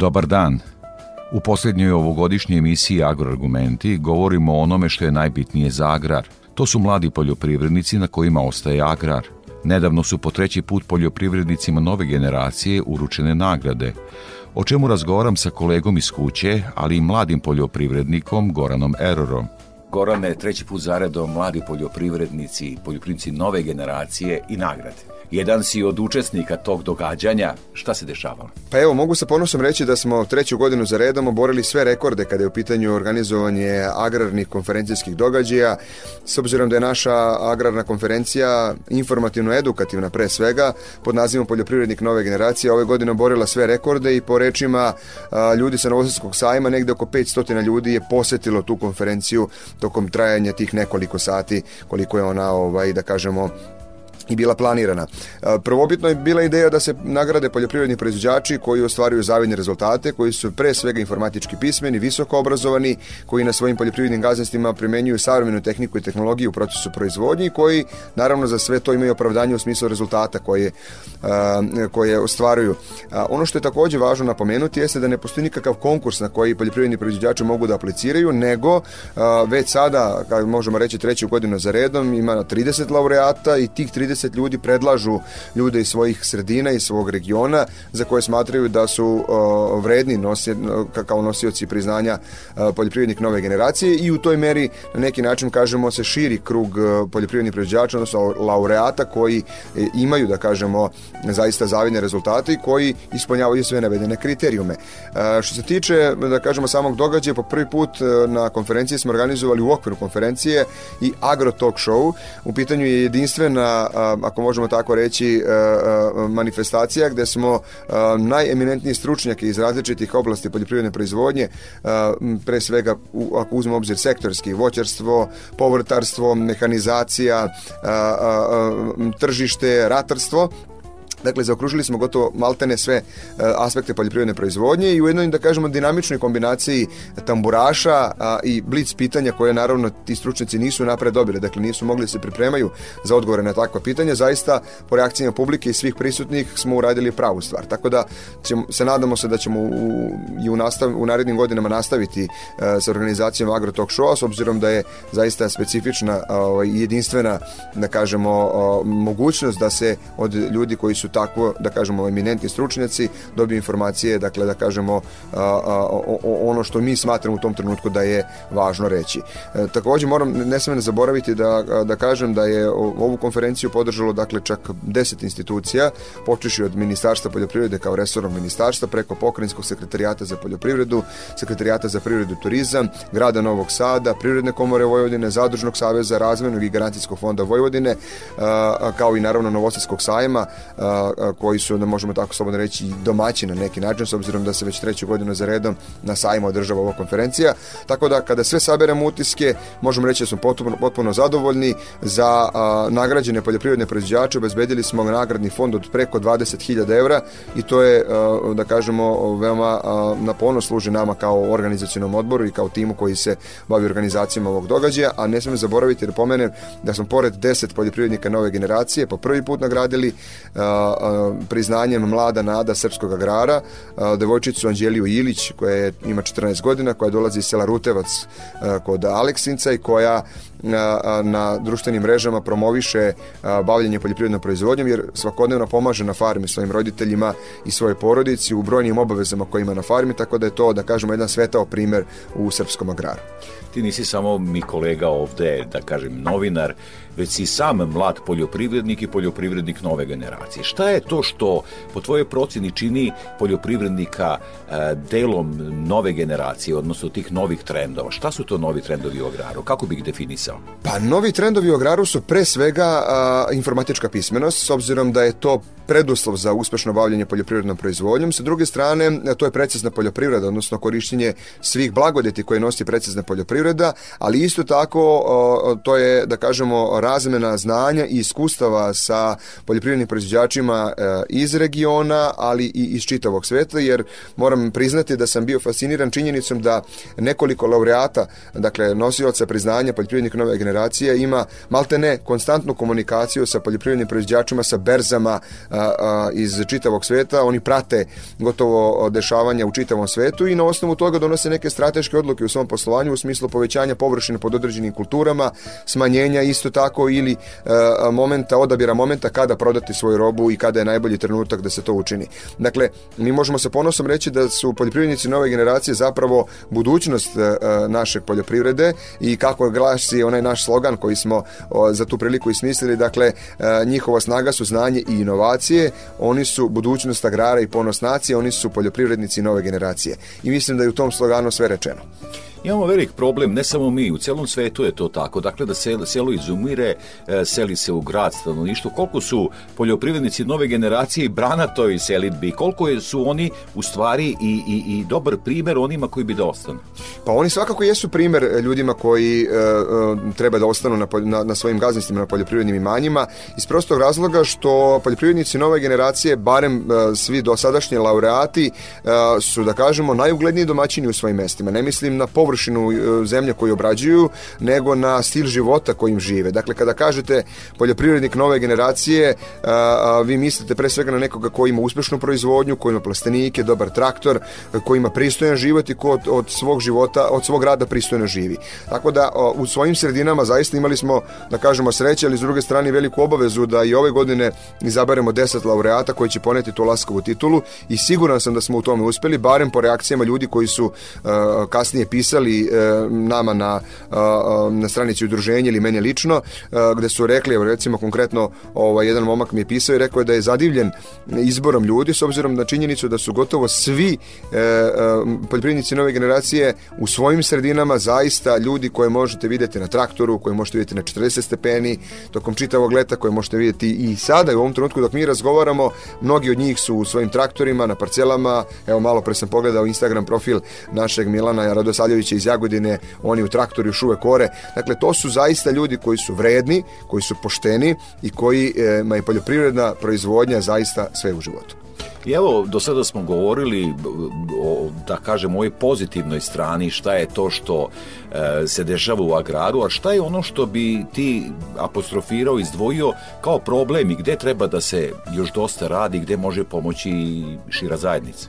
Dobar dan. U posljednjoj ovogodišnjoj emisiji Agroargumenti govorimo o onome što je najbitnije za agrar. To su mladi poljoprivrednici na kojima ostaje agrar. Nedavno su po treći put poljoprivrednicima nove generacije uručene nagrade, o čemu razgovaram sa kolegom iz kuće, ali i mladim poljoprivrednikom Goranom Erorom. Gorane, treći put zaredom mladi poljoprivrednici, poljoprivrednici nove generacije i nagrade. Jedan si od učesnika tog događanja. Šta se dešavalo? Pa evo, mogu sa ponosom reći da smo treću godinu za redom oborili sve rekorde kada je u pitanju organizovanje agrarnih konferencijskih događaja. S obzirom da je naša agrarna konferencija informativno-edukativna pre svega, pod nazivom Poljoprivrednik nove generacije, ove godine oborila sve rekorde i po rečima ljudi sa Novosadskog sajma, negde oko 500 ljudi je posetilo tu konferenciju tokom trajanja tih nekoliko sati, koliko je ona, ovaj, da kažemo, i bila planirana. Prvobitno je bila ideja da se nagrade poljoprivredni proizvođači koji ostvaruju zavidne rezultate, koji su pre svega informatički pismeni, visoko obrazovani, koji na svojim poljoprivrednim gazdinstvima primenjuju savremenu tehniku i tehnologiju u procesu proizvodnje i koji naravno za sve to imaju opravdanje u smislu rezultata koje, koje ostvaruju. Ono što je takođe važno napomenuti jeste da ne postoji nikakav konkurs na koji poljoprivredni proizvođači mogu da apliciraju, nego već sada, možemo reći treću godinu za redom, ima 30 laureata i tih 30 30 ljudi predlažu ljude iz svojih sredina i svog regiona za koje smatraju da su vredni nosi, kao nosioci priznanja poljoprivrednik nove generacije i u toj meri na neki način kažemo se širi krug poljoprivrednih proizvođača odnosno laureata koji e, imaju da kažemo zaista zavidne rezultate i koji ispunjavaju sve navedene kriterijume. Što se tiče da kažemo samog događaja po prvi put e, na konferenciji smo organizovali u okviru konferencije i Agro Talk Show. U pitanju je jedinstvena ako možemo tako reći, e, e, manifestacija gde smo e, najeminentniji stručnjaki iz različitih oblasti poljoprivredne proizvodnje, pre svega ako uzmemo obzir sektorski, voćarstvo, povrtarstvo, mehanizacija, tržište, ratarstvo, Dakle, zaokružili smo gotovo maltene sve e, aspekte poljoprivredne proizvodnje i u jednoj, da kažemo, dinamičnoj kombinaciji tamburaša i blic pitanja koje naravno ti stručnjaci nisu napred dobili, dakle nisu mogli da se pripremaju za odgovore na takva pitanja, zaista po reakcijama publike i svih prisutnih smo uradili pravu stvar. Tako da ćemo, se nadamo se da ćemo u, i u, nastav, u narednim godinama nastaviti a, sa organizacijom Agro Talk Show, s obzirom da je zaista specifična ovaj, i jedinstvena, da kažemo, a, mogućnost da se od ljudi koji su tako, da kažemo, eminentni stručnjaci dobiju informacije, dakle, da kažemo, a, a, o, ono što mi smatramo u tom trenutku da je važno reći. E, takođe, moram, ne smem ne zaboraviti da, da kažem da je ovu konferenciju podržalo, dakle, čak 10 institucija, počeši od Ministarstva poljoprivrede kao resornog ministarstva, preko pokrajinskog sekretarijata za poljoprivredu, sekretarijata za privredu i turizam, grada Novog Sada, Privredne komore Vojvodine, Zadružnog saveza, Razvojnog i Garancijskog fonda Vojvodine, a, kao i naravno Novosadskog sajma, koji su, da možemo tako slobodno reći, domaći na neki način, s obzirom da se već treću godinu za redom na sajmu održava ova konferencija. Tako da, kada sve saberemo utiske, možemo reći da smo potpuno, potpuno zadovoljni. Za a, nagrađene poljoprivredne proizvođače obezbedili smo nagradni fond od preko 20.000 evra i to je, a, da kažemo, veoma a, na ponos služi nama kao organizacionom odboru i kao timu koji se bavi organizacijama ovog događaja, a ne smemo zaboraviti da pomenem da smo pored 10 poljoprivrednika nove generacije po prvi put nagradili priznanjem mlada nada srpskog agrara, devojčicu Anđeliju Ilić koja ima 14 godina, koja dolazi iz sela Rutevac kod Aleksinca i koja na društvenim mrežama promoviše bavljanje poljoprivrednom proizvodnjom jer svakodnevno pomaže na farmi svojim roditeljima i svojoj porodici u brojnim obavezama koje ima na farmi, tako da je to, da kažemo, jedan svetao primer u srpskom agraru. Ti nisi samo mi kolega ovde, da kažem, novinar, već si sam mlad poljoprivrednik i poljoprivrednik nove generacije. Šta je to što po tvojoj proceni čini poljoprivrednika e, delom nove generacije, odnosno tih novih trendova? Šta su to novi trendovi u agraru? Kako bi ih definisao? Ticao? Pa novi trendovi u agraru su pre svega a, informatička pismenost, s obzirom da je to preduslov za uspešno bavljanje poljoprivrednom proizvodnjom. Sa druge strane, to je precizna poljoprivreda, odnosno korišćenje svih blagodeti koje nosi precizna poljoprivreda, ali isto tako to je, da kažemo, razmena znanja i iskustava sa poljoprivrednim proizvođačima e, iz regiona, ali i iz čitavog sveta, jer moram priznati da sam bio fasciniran činjenicom da nekoliko laureata, dakle nosioca priznanja poljoprivrednih nove generacije ima maltene konstantnu komunikaciju sa poljoprivrednim proizvođačima, sa berzama, iz čitavog sveta, oni prate gotovo dešavanja u čitavom svetu i na osnovu toga donose neke strateške odluke u svom poslovanju u smislu povećanja površine pod određenim kulturama, smanjenja isto tako ili momenta, odabira momenta kada prodati svoju robu i kada je najbolji trenutak da se to učini. Dakle, mi možemo sa ponosom reći da su poljoprivrednici nove generacije zapravo budućnost naše poljoprivrede i kako glasi onaj naš slogan koji smo za tu priliku ismislili, dakle, njihova snaga su znanje i inovacije oni su budućnost agrara i ponos nacije, oni su poljoprivrednici nove generacije. I mislim da je u tom sloganu sve rečeno. Imamo velik problem, ne samo mi, u celom svetu je to tako. Dakle, da selo, selo izumire, e, seli se u grad stanovništvo. Koliko su poljoprivrednici nove generacije brana toj selitbi? Koliko su oni u stvari i, i, i dobar primer onima koji bi da ostanu? Pa oni svakako jesu primer ljudima koji e, e, treba da ostanu na, na, na svojim gazdinstvima, na poljoprivrednim imanjima, iz prostog razloga što poljoprivrednici nove generacije, barem e, svi dosadašnji laureati, e, su, da kažemo, najugledniji domaćini u svojim mestima. Ne mislim na površinu površinu e, zemlje koju obrađuju, nego na stil života kojim žive. Dakle, kada kažete poljoprivrednik nove generacije, a, vi mislite pre svega na nekoga koji ima uspešnu proizvodnju, koji ima plastenike, dobar traktor, koji ima pristojan život i ko od, od svog života, od svog rada pristojno živi. Tako da u svojim sredinama zaista imali smo, da kažemo, sreće, ali s druge strane veliku obavezu da i ove godine izaberemo 10 laureata koji će poneti tu laskovu titulu i siguran sam da smo u tome uspeli, barem po reakcijama ljudi koji su uh, kasnije pisali pisali e, nama na, na stranici udruženja ili meni lično, e, gde su rekli, evo recimo konkretno ovaj, jedan momak mi je pisao i rekao da je zadivljen izborom ljudi s obzirom na činjenicu da su gotovo svi e, poljoprivrednici nove generacije u svojim sredinama zaista ljudi koje možete vidjeti na traktoru, koje možete vidjeti na 40 stepeni, tokom čitavog leta koje možete vidjeti i sada i u ovom trenutku dok mi razgovaramo, mnogi od njih su u svojim traktorima, na parcelama, evo malo pre sam pogledao Instagram profil našeg Milana Radosaljevića Đurića iz Jagodine, oni u traktoru još uvek ore. Dakle, to su zaista ljudi koji su vredni, koji su pošteni i koji e, ma je poljoprivredna proizvodnja zaista sve u životu. I evo, do sada smo govorili o, da kažem, ovoj pozitivnoj strani, šta je to što e, se dešava u agraru, a šta je ono što bi ti apostrofirao, izdvojio kao problem i gde treba da se još dosta radi, gde može pomoći šira zajednica?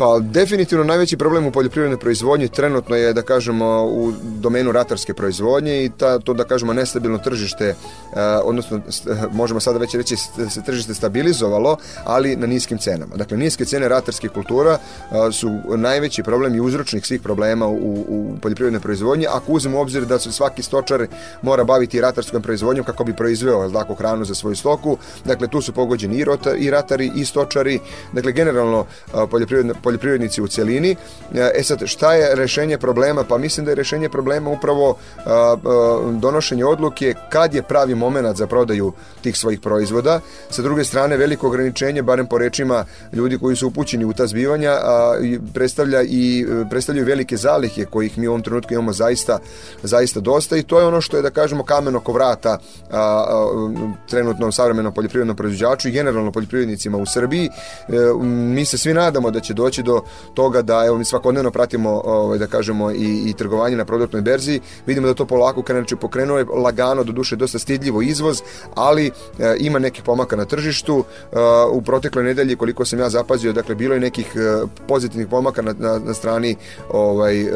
Pa definitivno najveći problem u poljoprivrednoj proizvodnji trenutno je da kažemo u domenu ratarske proizvodnje i ta, to da kažemo nestabilno tržište, eh, odnosno možemo sada već reći se tržište stabilizovalo, ali na niskim cenama. Dakle, niske cene ratarskih kultura eh, su najveći problem i uzročnik svih problema u, u poljoprivrednoj proizvodnji, ako uzmemo u obzir da se svaki stočar mora baviti ratarskom proizvodnjom kako bi proizveo tako hranu za svoju stoku. Dakle, tu su pogođeni i, rota, i ratari i stočari. Dakle, generalno eh, poljoprivredna poljoprivrednici u celini. E sad, šta je rešenje problema? Pa mislim da je rešenje problema upravo donošenje odluke kad je pravi moment za prodaju tih svojih proizvoda. Sa druge strane, veliko ograničenje, barem po rečima ljudi koji su upućeni u ta zbivanja, predstavlja i predstavljaju velike zalihe kojih mi u ovom trenutku imamo zaista, zaista dosta i to je ono što je, da kažemo, kamen oko vrata trenutnom savremenom poljoprivrednom proizvođaču i generalno poljoprivrednicima u Srbiji. E, mi se svi nadamo da će doći doći do toga da evo mi svakodnevno pratimo ovaj da kažemo i, i trgovanje na produktnoj berzi. Vidimo da to polako kreće pokrenuo je lagano do duše dosta stidljivo izvoz ali e, ima nekih pomaka na tržištu. E, u protekloj nedelji koliko sam ja zapazio dakle bilo je nekih e, pozitivnih pomaka na, na, na strani ovaj e,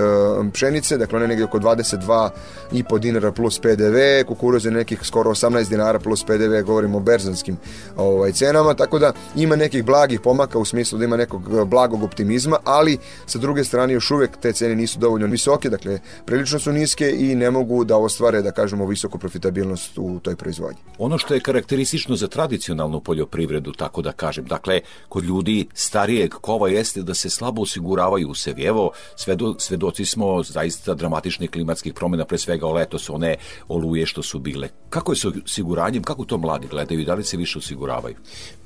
pšenice. Dakle one negde oko 22 i po dinara plus PDV kukuruz je nekih skoro 18 dinara plus PDV govorimo o berzanskim ovaj, cenama, tako da ima nekih blagih pomaka u smislu da ima nekog blagog optimizma, ali sa druge strane još uvek te cene nisu dovoljno visoke, dakle prilično su niske i ne mogu da ostvare, da kažemo, visoku profitabilnost u toj proizvodnji. Ono što je karakteristično za tradicionalnu poljoprivredu, tako da kažem, dakle, kod ljudi starijeg kova jeste da se slabo osiguravaju u. Evo, svedo, svedoci smo zaista dramatičnih klimatskih promjena, pre svega o leto su one oluje što su bile. Kako je sa osiguranjem, kako to mladi gledaju i da li se više osiguravaju?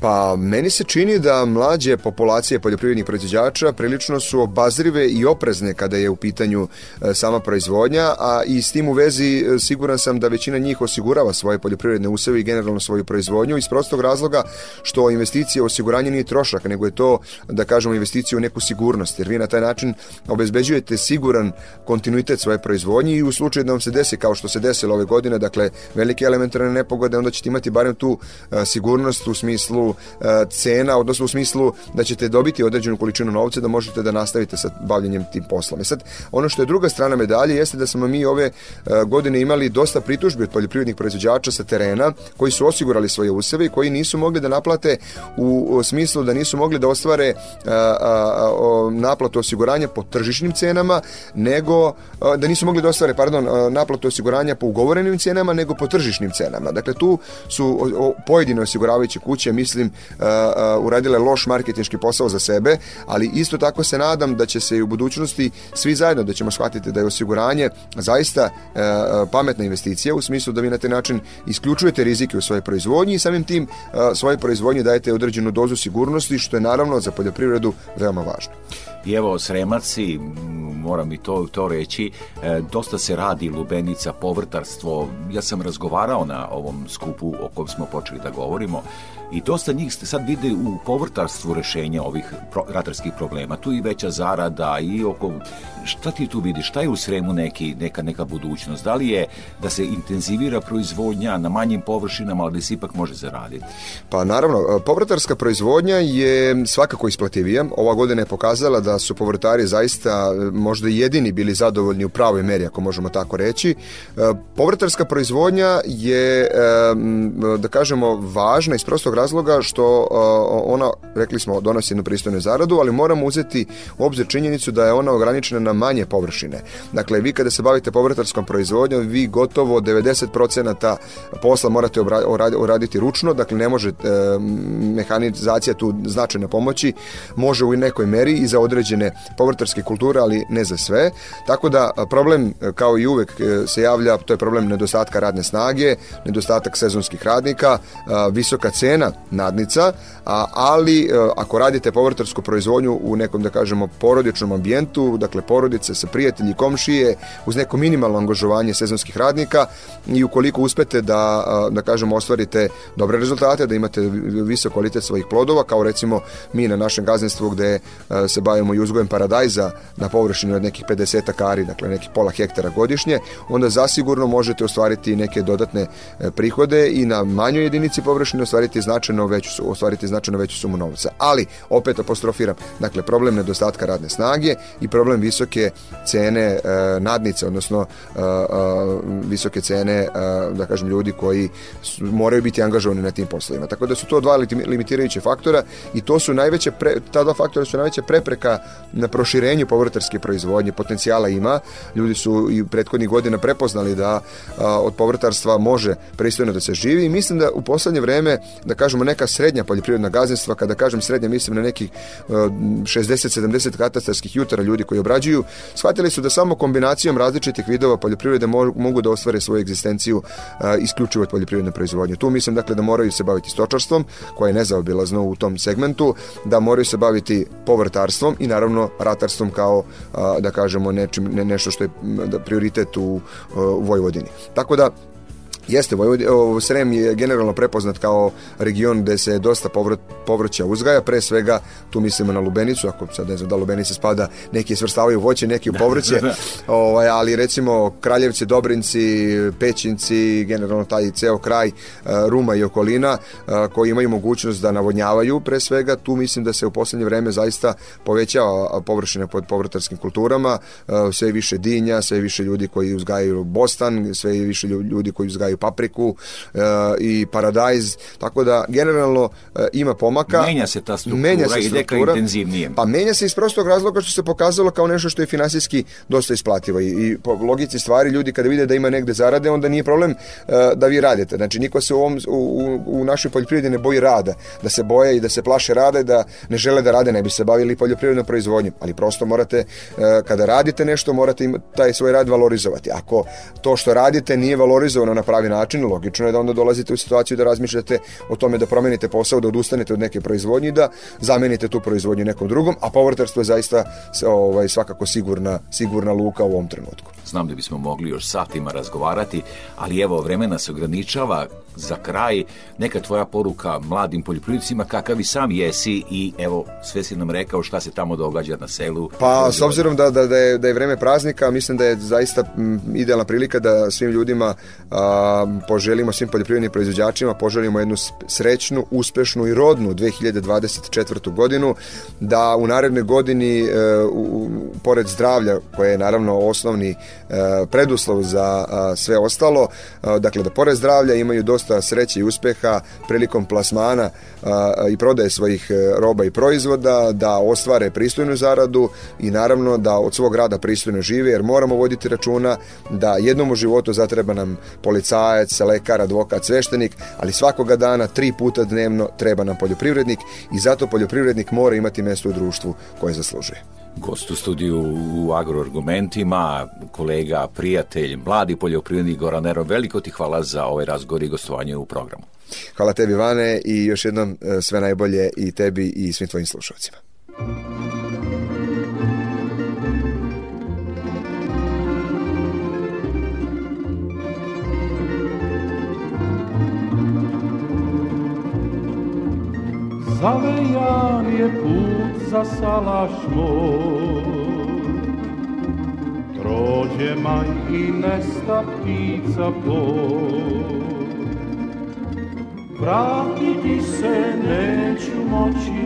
Pa, meni se čini da mlađe populacije poljoprivrednih proizvođača prilično su obazrive i oprezne kada je u pitanju e, sama proizvodnja, a i s tim u vezi e, siguran sam da većina njih osigurava svoje poljoprivredne useve i generalno svoju proizvodnju iz prostog razloga što investicija osiguranje nije trošak, nego je to, da kažemo, investicija u neku sigurnost, jer vi na taj način obezbeđujete siguran kontinuitet svoje proizvodnje i u slučaju da vam se desi kao što se desilo ove godine, dakle velike elementarne nepogode, onda ćete imati barem tu a, sigurnost u smislu cena, odnosno u smislu da ćete dobiti određenu količinu novca da možete da nastavite sa bavljenjem tim poslom. E sad, ono što je druga strana medalje jeste da smo mi ove a, godine imali dosta pritužbi od poljoprivrednih proizvođača sa terena koji su osigurali svoje useve i koji nisu mogli da naplate u, smislu da nisu mogli da ostvare a, naplatu osiguranja po tržišnim cenama, nego da nisu mogli da ostvare, pardon, naplatu osiguranja po ugovorenim cenama, nego po tržišnim cenama. Dakle, tu su pojedine osiguravajuće kuće, mislim, uradile loš marketinški posao za sebe, ali isto tako se nadam da će se i u budućnosti svi zajedno da ćemo shvatiti da je osiguranje zaista a, pametna investicija u smislu da vi na taj način isključujete rizike u svojoj proizvodnji i samim tim a, svojoj proizvodnji dajete određenu dozu sigurnosti što je naravno za poljoprivredu veoma važno. I evo, Sremaci, moram i to, to reći, e, dosta se radi lubenica, povrtarstvo. Ja sam razgovarao na ovom skupu o kojem smo počeli da govorimo i dosta njih ste sad vide u povrtarstvu rešenja ovih pro, ratarskih problema. Tu i veća zarada i oko... Šta ti tu vidiš? Šta je u Sremu neki, neka, neka budućnost? Da li je da se intenzivira proizvodnja na manjim površinama, ali da se ipak može zaraditi? Pa naravno, povrtarska proizvodnja je svakako isplativija. Ova godina je pokazala da su povrtari zaista možda jedini bili zadovoljni u pravoj meri, ako možemo tako reći. Povrtarska proizvodnja je, da kažemo, važna iz prostog razloga što ona, rekli smo, donosi jednu pristojnu zaradu, ali moramo uzeti u obzir činjenicu da je ona ograničena na manje površine. Dakle, vi kada se bavite povrtarskom proizvodnjom, vi gotovo 90% posla morate uraditi ručno, dakle ne može e, mehanizacija tu značajno pomoći, može u nekoj meri i za određene povrtarske kulture, ali ne za sve. Tako da problem, kao i uvek e, se javlja, to je problem nedostatka radne snage, nedostatak sezonskih radnika, visoka cena nadnica, ali e, ako radite povrtarsku proizvodnju u nekom, da kažemo, porodičnom ambijentu, dakle porodice sa prijatelji, komšije, uz neko minimalno angažovanje sezonskih radnika i ukoliko uspete da, da kažemo, ostvarite dobre rezultate, da imate visok kvalitet svojih plodova, kao recimo mi na našem gazdinstvu gde se bavimo i uzgojem paradajza na površini od nekih 50 kari, dakle nekih pola hektara godišnje, onda zasigurno možete ostvariti neke dodatne e, prihode i na manjoj jedinici površine ostvariti značajno veću, ostvariti značajno veću sumu novca. Ali, opet apostrofiram, dakle, problem nedostatka radne snage i problem visoke cene e, nadnice, odnosno e, e, visoke cene, e, da kažem, ljudi koji su, moraju biti angažovani na tim poslovima. Tako da su to dva limitirajuće faktora i to su najveće, pre, ta dva faktora su najveća prepreka na proširenju povrtarske proizvodnje. Potencijala ima, ljudi su i prethodnih godina prepoznali da a, od povrtarstva može pristojno da se živi i mislim da u poslednje vreme, da kažemo neka srednja poljoprivredna gazdinstva, kada kažem srednja mislim na nekih 60-70 katastarskih jutara ljudi koji obrađuju, shvatili su da samo kombinacijom različitih vidova poljoprivrede mogu da ostvare svoju egzistenciju isključivo od poljoprivredne proizvodnje. Tu mislim dakle da moraju se baviti stočarstvom, koje je nezaobilazno u tom segmentu, da moraju se baviti povrtarstvom i naravno ratarstvom kao da kažemo nečim, ne, nešto što je prioritet u, u Vojvodini. Tako da Jeste, Vojvod, Srem je generalno prepoznat kao region gde se dosta povrća uzgaja, pre svega tu mislimo na lubenicu, ako sad ne znam da lubenica spada, neki svrstavaju voće, neki u povrće, ovaj, ali recimo Kraljevci, Dobrinci, Pećinci, generalno taj ceo kraj Ruma i okolina koji imaju mogućnost da navodnjavaju pre svega, tu mislim da se u poslednje vreme zaista povećava površine pod povrtarskim kulturama, sve više dinja, sve više ljudi koji uzgajaju bostan, sve više ljudi koji uzgajaju papriku e, i paradajz, tako da generalno e, ima pomaka. Menja se ta struktura, menja se ide ka intenzivnijem. Pa menja se iz prostog razloga što se pokazalo kao nešto što je finansijski dosta isplativo i, i po logici stvari ljudi kada vide da ima negde zarade, onda nije problem uh, da vi radite. Znači, niko se u, ovom, u, u našoj poljoprivredi ne boji rada, da se boje i da se plaše rada i da ne žele da rade, ne bi se bavili poljoprivrednom proizvodnjom, ali prosto morate, uh, kada radite nešto, morate im, taj svoj rad valorizovati. Ako to što radite nije valorizovano na pravi način, logično je da onda dolazite u situaciju da razmišljate o tome da promenite posao, da odustanete od neke proizvodnje da zamenite tu proizvodnju nekom drugom, a povrtarstvo je zaista ovaj, svakako sigurna, sigurna luka u ovom trenutku. Znam da bismo mogli još satima razgovarati, ali evo, vremena se ograničava. Za kraj, neka tvoja poruka mladim poljoprivrednicima, kakav i sam jesi i evo, sve si nam rekao šta se tamo događa na selu. Pa, s obzirom da, da, da, je, da je vreme praznika, mislim da je zaista idealna prilika da svim ljudima a, poželimo, svim poljoprivrednim proizvođačima, poželimo jednu srećnu, uspešnu i rodnu 2024. godinu, da u narednoj godini, e, u, pored zdravlja, koje je naravno osnovni E, preduslov za sve ostalo, dakle da pored zdravlja imaju dosta sreće i uspeha prilikom plasmana i prodaje svojih e, roba i proizvoda, da ostvare pristojnu zaradu i naravno da od svog rada pristojno žive, jer moramo voditi računa da jednom u životu zatreba nam policajac, lekar, advokat, sveštenik, ali svakoga dana, tri puta dnevno treba nam poljoprivrednik i zato poljoprivrednik mora imati mesto u društvu koje zaslužuje gost u studiju u agroargumentima, kolega, prijatelj, mladi poljoprivrednik Goran Nero. Veliko ti hvala za ovaj razgovor i gostovanje u programu. Hvala tebi, Vane, i još jednom e, sve najbolje i tebi i svim tvojim slušalcima. Zavejan je put za salaš moj, Prođe maj i nesta ptica poj. Vratiti se neću moći,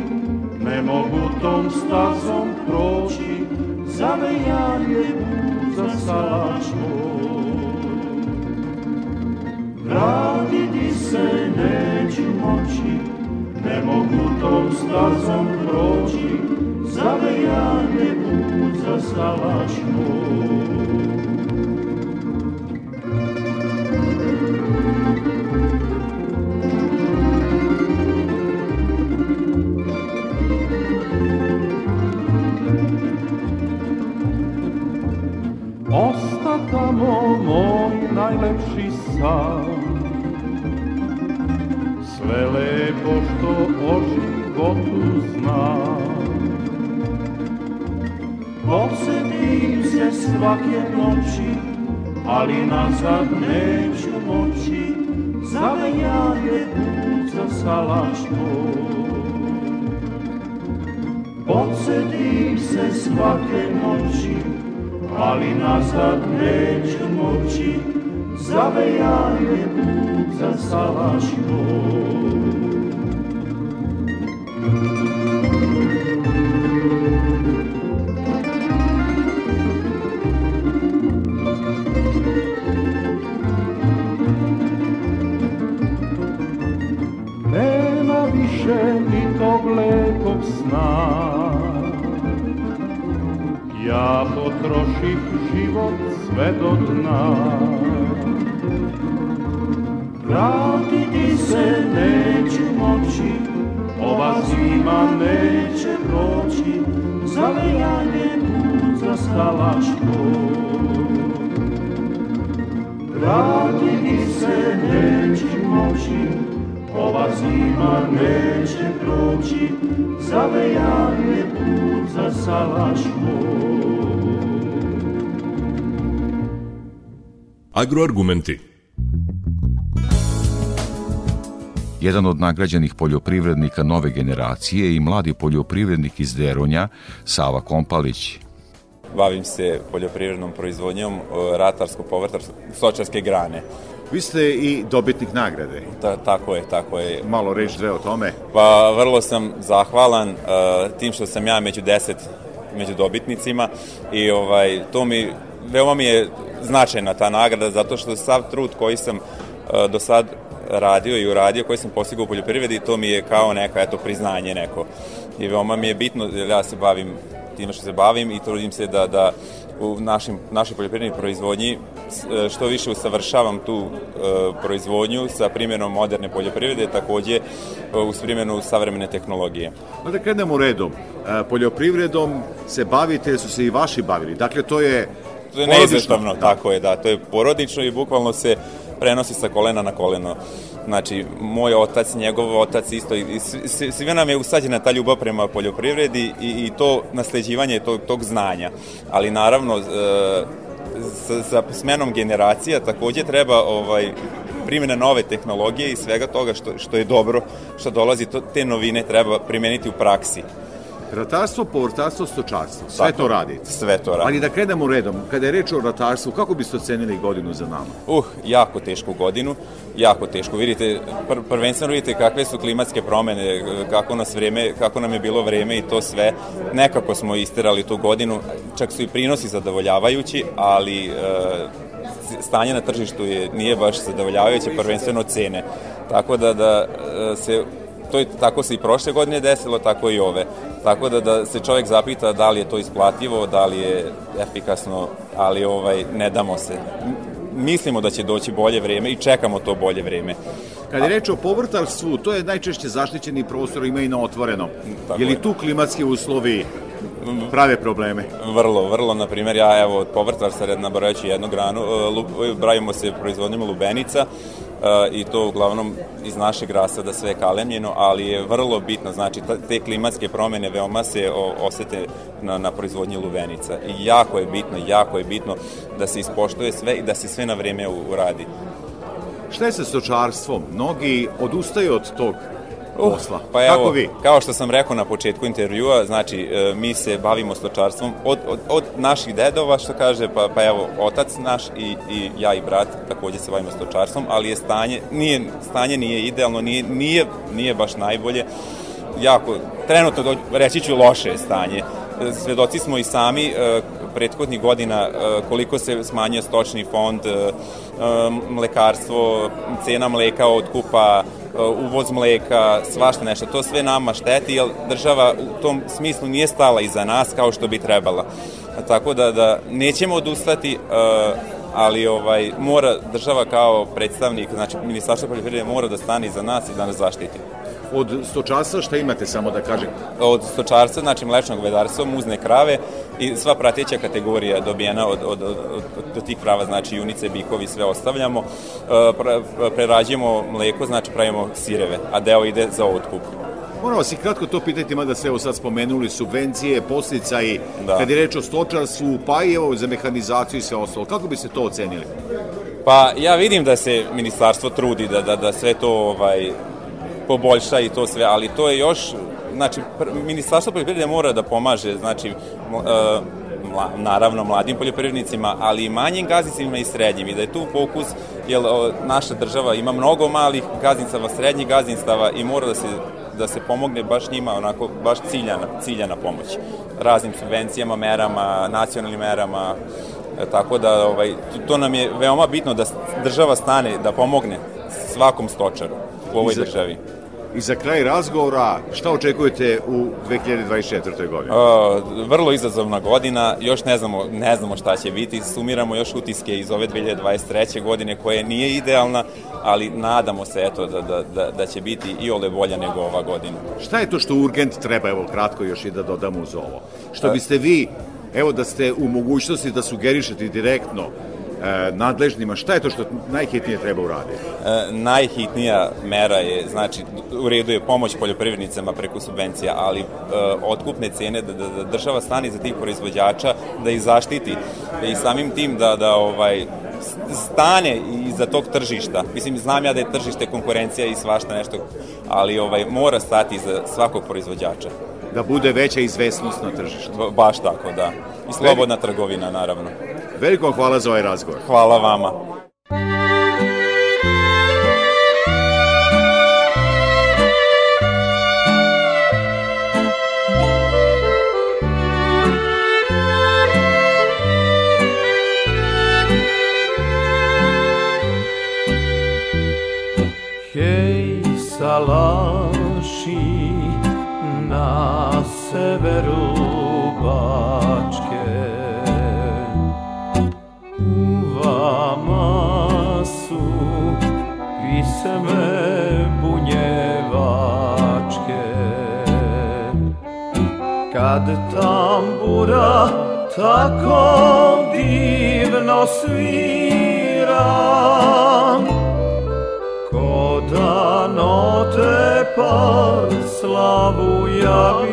ne mogu tom stazom proći, Zavejan je put za salaš moj. Vratiti se neću mogu tom stazom proći, zavejan je put za salaš Osta tamo moj najlepši san životu znam. Posedim se svake noći, ali nazad neću moći, zavejan je put za salaš Posedim se svake noći, ali nazad neću moći, zavejan je put za salaš Nema više ni tog lepog sna. Ja potroših život sve do dna. Vratiti se neću moći, ova zima neće proći, zavejanje put za stalačko. Vratiti se neću moći, ova zima neće proći, zavejanje put za salaško. Agroargumenti Jedan od nagrađenih poljoprivrednika nove generacije i mladi poljoprivrednik iz Deronja, Sava Kompalić. Bavim se poljoprivrednom proizvodnjom ratarsko-povrtarsko stočarske grane. Vi ste i dobitnik nagrade. Ta, tako je, tako je. Malo reći dve o tome. Pa vrlo sam zahvalan uh, tim što sam ja među deset među dobitnicima i ovaj to mi veoma mi je značajna ta nagrada zato što sav trud koji sam e, do sad radio i uradio, koje sam postigao u poljoprivredi, to mi je kao neka, eto, priznanje neko. I veoma mi je bitno, jer ja se bavim time što se bavim i trudim se da, da u našim, našoj poljoprivrednoj proizvodnji e, što više usavršavam tu e, proizvodnju sa primjenom moderne poljoprivrede, takođe e, uz primjenu savremene tehnologije. Pa da krenemo redom. E, poljoprivredom se bavite, su se i vaši bavili. Dakle, to je To je neizostavno, tako je, da. To je porodično i bukvalno se prenosi sa kolena na koleno. Znači, moj otac, njegov otac isto, i svima nam je usađena ta ljubav prema poljoprivredi i, i to nasleđivanje tog, tog znanja. Ali naravno, e, sa, sa smenom generacija takođe treba ovaj, primjena nove tehnologije i svega toga što, što je dobro, što dolazi, to, te novine treba primeniti u praksi. Ratarstvo, povrtarstvo, stočarstvo. Sve Tako. to radite. Sve to radi. Ali da krenemo redom. Kada je reč o ratarstvu, kako biste ocenili godinu za nama? Uh, jako tešku godinu, jako teško. Vidite, pr prvenstveno vidite kakve su klimatske promene, kako, nas vreme, kako nam je bilo vreme i to sve. Nekako smo isterali tu godinu, čak su i prinosi zadovoljavajući, ali e, stanje na tržištu je, nije baš zadovoljavajuće, prvenstveno cene. Tako da, da e, se to je, tako se i prošle godine desilo, tako i ove. Tako da, da se čovjek zapita da li je to isplativo, da li je efikasno, ali ovaj, ne damo se. Mislimo da će doći bolje vreme i čekamo to bolje vreme. Kada je reč o povrtarstvu, to je najčešće zaštićeni prostor, ima i na otvorenom. Tako je li tu klimatski uslovi prave probleme? Vrlo, vrlo, na primjer, ja evo od povrtarstva red nabrajaću jednu granu, e, lu, bravimo se proizvodnjom lubenica e, i to uglavnom iz našeg rasada sve kalemljeno, ali je vrlo bitno, znači te klimatske promene veoma se osete na, na proizvodnji lubenica i jako je bitno, jako je bitno da se ispoštuje sve i da se sve na vreme uradi. Šta je sa stočarstvom? Mnogi odustaju od tog posla. Pa evo, Kako vi? kao što sam rekao na početku intervjua, znači e, mi se bavimo stočarstvom od, od, od naših dedova, što kaže, pa, pa evo, otac naš i, i ja i brat takođe se bavimo stočarstvom, ali je stanje, nije, stanje nije idealno, nije, nije, nije baš najbolje, jako, trenutno, reći ću, loše je stanje. E, Svedoci smo i sami e, prethodnih godina e, koliko se smanjio stočni fond, e, e, mlekarstvo, cena mleka od kupa, uvoz mleka, svašta nešto. To sve nama šteti, jer država u tom smislu nije stala iza nas kao što bi trebala. Tako da, da nećemo odustati, ali ovaj mora država kao predstavnik, znači Ministarstvo poljoprivrede mora da stane iza nas i da nas zaštiti. Od stočarstva šta imate samo da kažem? Od stočarstva, znači mlečnog vedarstva, muzne krave i sva prateća kategorija dobijena od, od, od, od, od tih prava, znači junice, bikovi, sve ostavljamo. E, pre- prerađujemo mleko, znači pravimo sireve, a deo ide za otkup. Moram vas i kratko to pitati, mada ste evo sad spomenuli subvencije, posticaji, Da. kad je reč o stočarstvu, pa i evo za mehanizaciju i sve ostalo. Kako biste to ocenili? Pa ja vidim da se ministarstvo trudi da, da, da sve to ovaj, poboljša i to sve, ali to je još, znači, ministarstvo poljoprivrede mora da pomaže, znači, ml- e, mla, naravno mladim poljoprivrednicima, ali i manjim gazdinstvima i srednjim. I da je tu fokus, jer naša država ima mnogo malih gazdinstava, srednjih gazdinstava i mora da se da se pomogne baš njima onako baš ciljana, ciljana pomoć. Raznim subvencijama, merama, nacionalnim merama, E, tako da ovaj, to, nam je veoma bitno da država stane, da pomogne svakom stočaru u ovoj I za- državi. I za kraj razgovora, šta očekujete u 2024. godini? Uh, vrlo izazovna godina, još ne znamo, ne znamo šta će biti, sumiramo još utiske iz ove 2023. godine koje nije idealna, ali nadamo se eto da, da, da, da će biti i ole bolja nego ova godina. Šta je to što urgent treba, evo kratko još i da dodamo uz ovo? Što biste vi, evo da ste u mogućnosti da sugerišete direktno e, nadležnima, šta je to što najhitnije treba uraditi? E, najhitnija mera je, znači, u redu je pomoć poljoprivrednicama preko subvencija, ali e, otkupne cene, da, da, da država stani za tih proizvođača, da ih zaštiti i samim tim da, da ovaj, stane iza tog tržišta. Mislim, znam ja da je tržište konkurencija i svašta nešto, ali ovaj mora stati iza svakog proizvođača. Da bude veća izvesnost na tržištu. Ba- Baš tako, da. I slobodna trgovina, naravno. Veliko hvala za ovaj razgovor. Hvala vama. salaši na severu Kad tambura tako divno svira Ko da note par slavu javira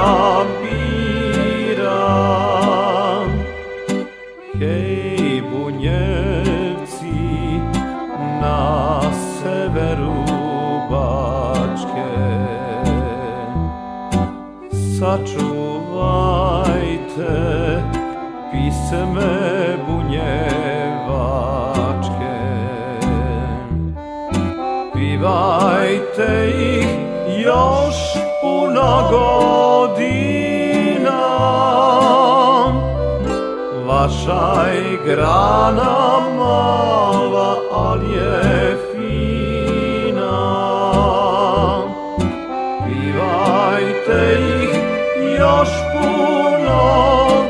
javira Hej, bunjevci na severu Sačuvajte pisme bunjevačke Vaša grana mala, ali je fina. Pivajte ih još puno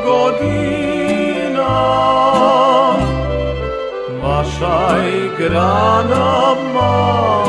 godina. Vaša grana mala,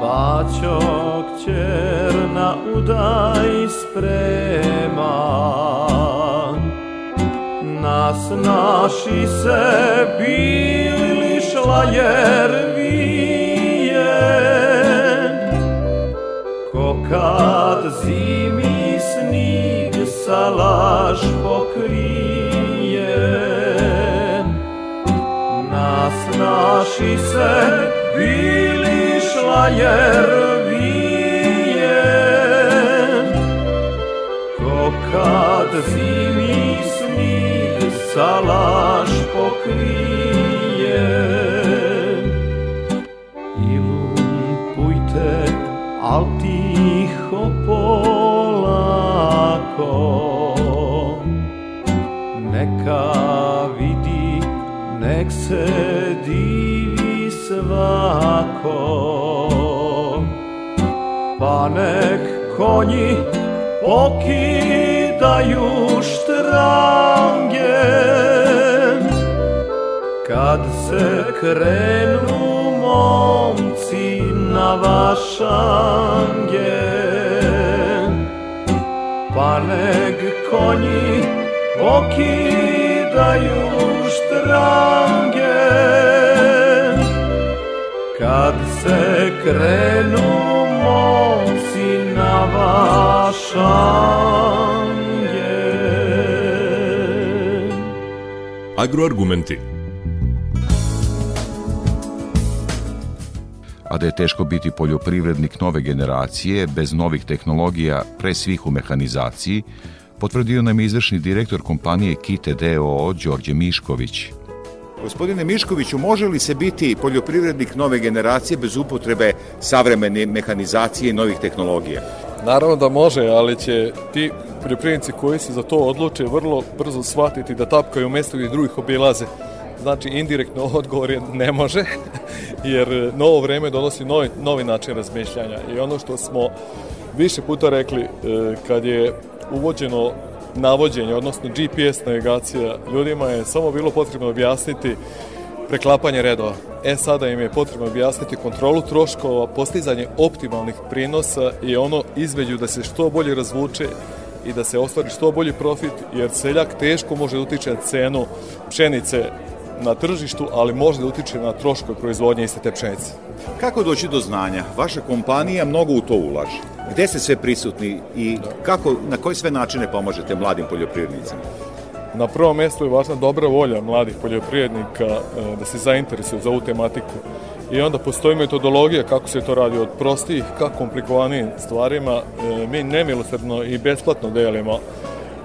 baćo kćer na udaj sprema. Nas naši se bili šlajer vije. Ko kad zimi snig salaš pokrije. Nas naši se bili šlajer vije Ko kad zimi snig salaš pokrije. I lumpujte, al tiho polako. Neka vidi, nek se divi svako Pa nek konji pokidaju štrange. Kad se krenu momci na vašange Pa nek konji pokidaju štrange. Kad se krenu momci Agroargumenti. a da je teško biti poljoprivrednik nove generacije bez novih tehnologija, pre svih u mehanizaciji, potvrdio nam je izvršni direktor kompanije Kite DOO Đorđe Mišković. Gospodine Miškoviću, može li se biti poljoprivrednik nove generacije bez upotrebe savremene mehanizacije i novih tehnologija? Naravno da može, ali će ti poljoprivrednici koji se za to odluče vrlo brzo shvatiti da tapkaju u mestu gdje drugih obilaze. Znači, indirektno odgovor je ne može, jer novo vreme donosi novi, novi način razmišljanja. I ono što smo više puta rekli, e, kad je uvođeno navođenje, odnosno GPS navigacija, ljudima je samo bilo potrebno objasniti preklapanje redova. E sada im je potrebno objasniti kontrolu troškova, postizanje optimalnih prinosa i ono između da se što bolje razvuče i da se ostvari što bolji profit, jer seljak teško može da utiče na cenu pšenice na tržištu, ali može da utiče na troškove proizvodnje iste te pšenice. Kako doći do znanja? Vaša kompanija mnogo u to ulaže. Gde ste sve prisutni i kako, na koje sve načine pomažete mladim poljoprivrednicima? Na prvom mjestu je važna dobra volja mladih poljoprivrednika e, da se zainteresuju za ovu tematiku. I onda postoji metodologija kako se to radi od prostih ka komplikovanijim stvarima. E, mi nemilosrdno i besplatno delimo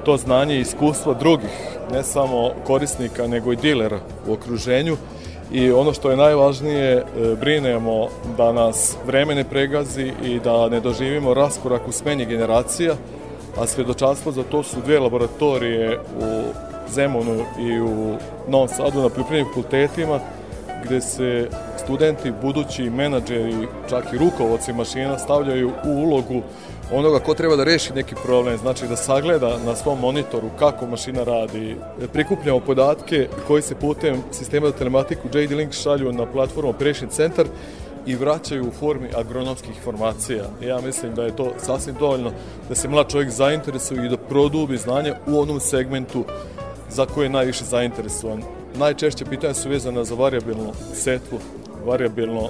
to znanje i iskustvo drugih, ne samo korisnika, nego i dilera u okruženju. I ono što je najvažnije, e, brinemo da nas vreme ne pregazi i da ne doživimo raskorak u smenji generacija, a svedočanstvo za to su dve laboratorije u Zemunu i u Novom Sadu na pripremnim fakultetima, gde se studenti, budući menadžeri, čak i rukovodci mašina stavljaju u ulogu onoga ko treba da reši neki problem, znači da sagleda na svom monitoru kako mašina radi. Prikupljamo podatke koji se putem sistema za telematiku JD Link šalju na platformu Operation Center i vraćaju u formi agronomskih informacija. Ja mislim da je to sasvim dovoljno da se mlad čovjek zainteresuje i da produbi znanje u onom segmentu za koje je najviše zainteresovan. Najčešće pitanja su vezana za variabilnu setvu, variabilno e,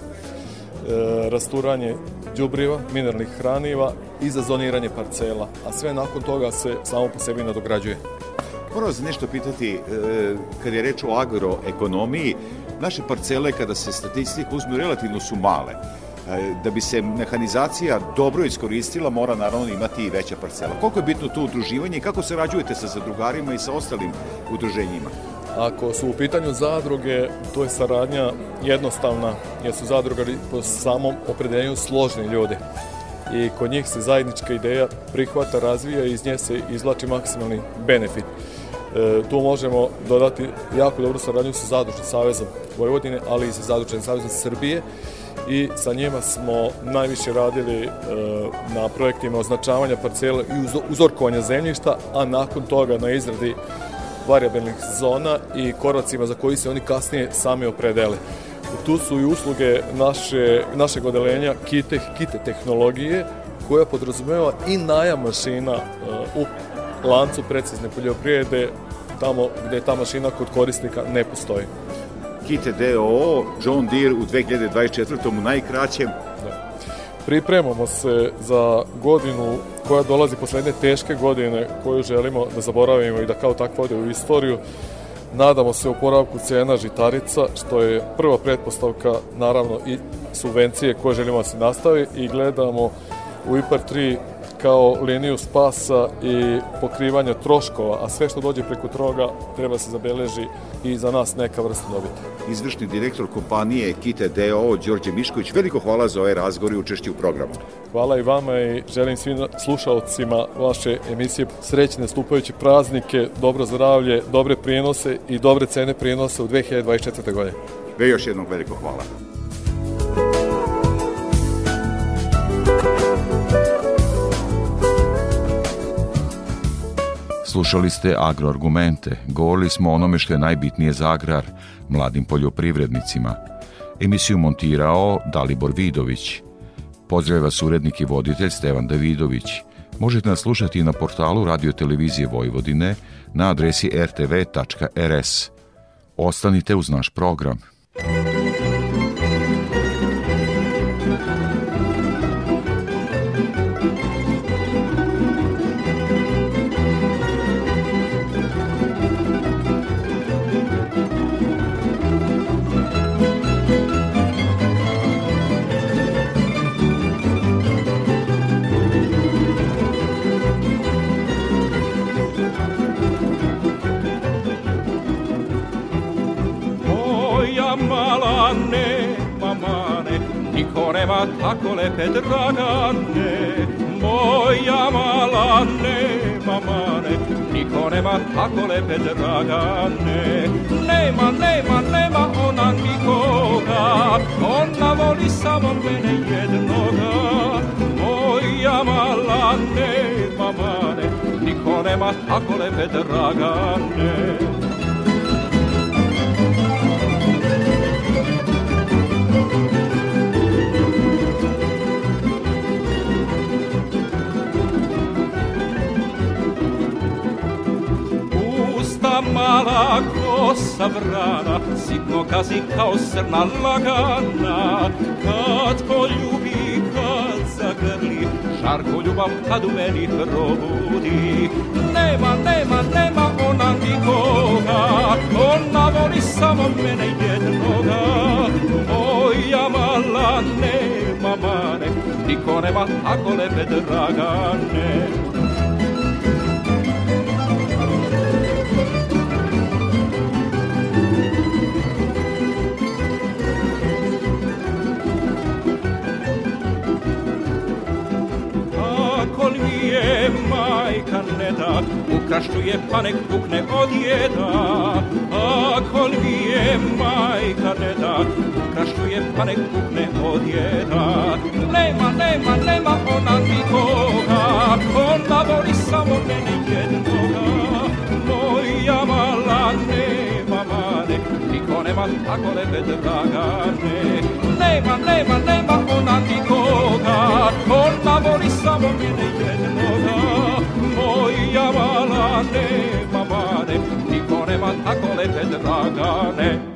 rasturanje đubriva, mineralnih hraniva i za zoniranje parcela, a sve nakon toga se samo po sebi nadograđuje. Moram vas nešto pitati, e, kad je reč o agroekonomiji, naše parcele kada se statistik uzme relativno su male. E, da bi se mehanizacija dobro iskoristila, mora naravno imati i veća parcela. Koliko je bitno to udruživanje i kako se rađujete sa zadrugarima i sa ostalim udruženjima? Ako su u pitanju zadruge, to je saradnja jednostavna, jer su zadrugari po samom opredeljenju složni ljudi. I kod njih se zajednička ideja prihvata, razvija i iz nje se izlači maksimalni benefit. E, tu možemo dodati jako dobru saradnju sa Zadružnim savezom Vojvodine, ali i sa Zadružnim savezom Srbije i sa njima smo najviše radili e, na projektima označavanja parcela i uzorkovanja zemljišta, a nakon toga na izradi variabilnih zona i koracima za koji se oni kasnije sami opredele. Tu su i usluge naše, našeg odelenja kite, kite tehnologije koja podrazumeva i najam mašina uh, u lancu precizne poljoprivrede tamo gde ta mašina kod korisnika ne postoji. Kite DOO, John Deere u 2024. u najkraćem. Da. Pripremamo se za godinu koja dolazi posle jedne teške godine koju želimo da zaboravimo i da kao takva ode u istoriju. Nadamo se oporavku cena žitarica, što je prva pretpostavka, naravno, i subvencije koje želimo da se nastavi i gledamo u IPAR 3 kao liniju spasa i pokrivanja troškova, a sve što dođe preko toga treba se zabeleži i za nas neka vrsta dobiti. Izvršni direktor kompanije Kite DO, Đorđe Mišković, veliko hvala za ovaj razgovor i učešće u programu. Hvala i vama i želim svim slušalcima vaše emisije srećne nastupajuće praznike, dobro zdravlje, dobre prijenose i dobre cene prijenosa u 2024. godine. Ve još jednog veliko hvala. Slušali ste agroargumente, govorili smo o onome što je najbitnije za agrar, mladim poljoprivrednicima. Emisiju montirao Dalibor Vidović. Pozdravlja vas urednik i voditelj Stevan Davidović. Možete nas slušati na portalu Radio Televizije Vojvodine na adresi rtv.rs. Ostanite uz naš program. Nema tako lepe dragane, moja mala nema mane, niko nema tako lepe dragane. Nema, nema, nema ona nikoga, ona voli samo mene jednoga. Moja mala nema mane, niko nema tako lepe dragane. Mala kosa sa vrana, sitno gazi kao srna lagana. Kad poljubi, kad zagrli, žarko ljubav kad u meni probudi. Nema, nema, nema ona nikoga, ona voli samo mene jednoga. Moja mala nema mane, niko nema tako lepe dragane. Ako li mi je majka ne da, ukraštuje pa nek pukne od jeda. Ako li mi je majka ne da, ukraštuje pa nek pukne od jeda. Nema, nema, nema ona nikoga, ona voli samo mene jednoga. Moja mala nema mane, niko nema tako lepe dragane. Nema, nema, nema ona nikoga, ona voli samo mene jednoga. Moja mala nema mane, niko nema tako lepe dragane.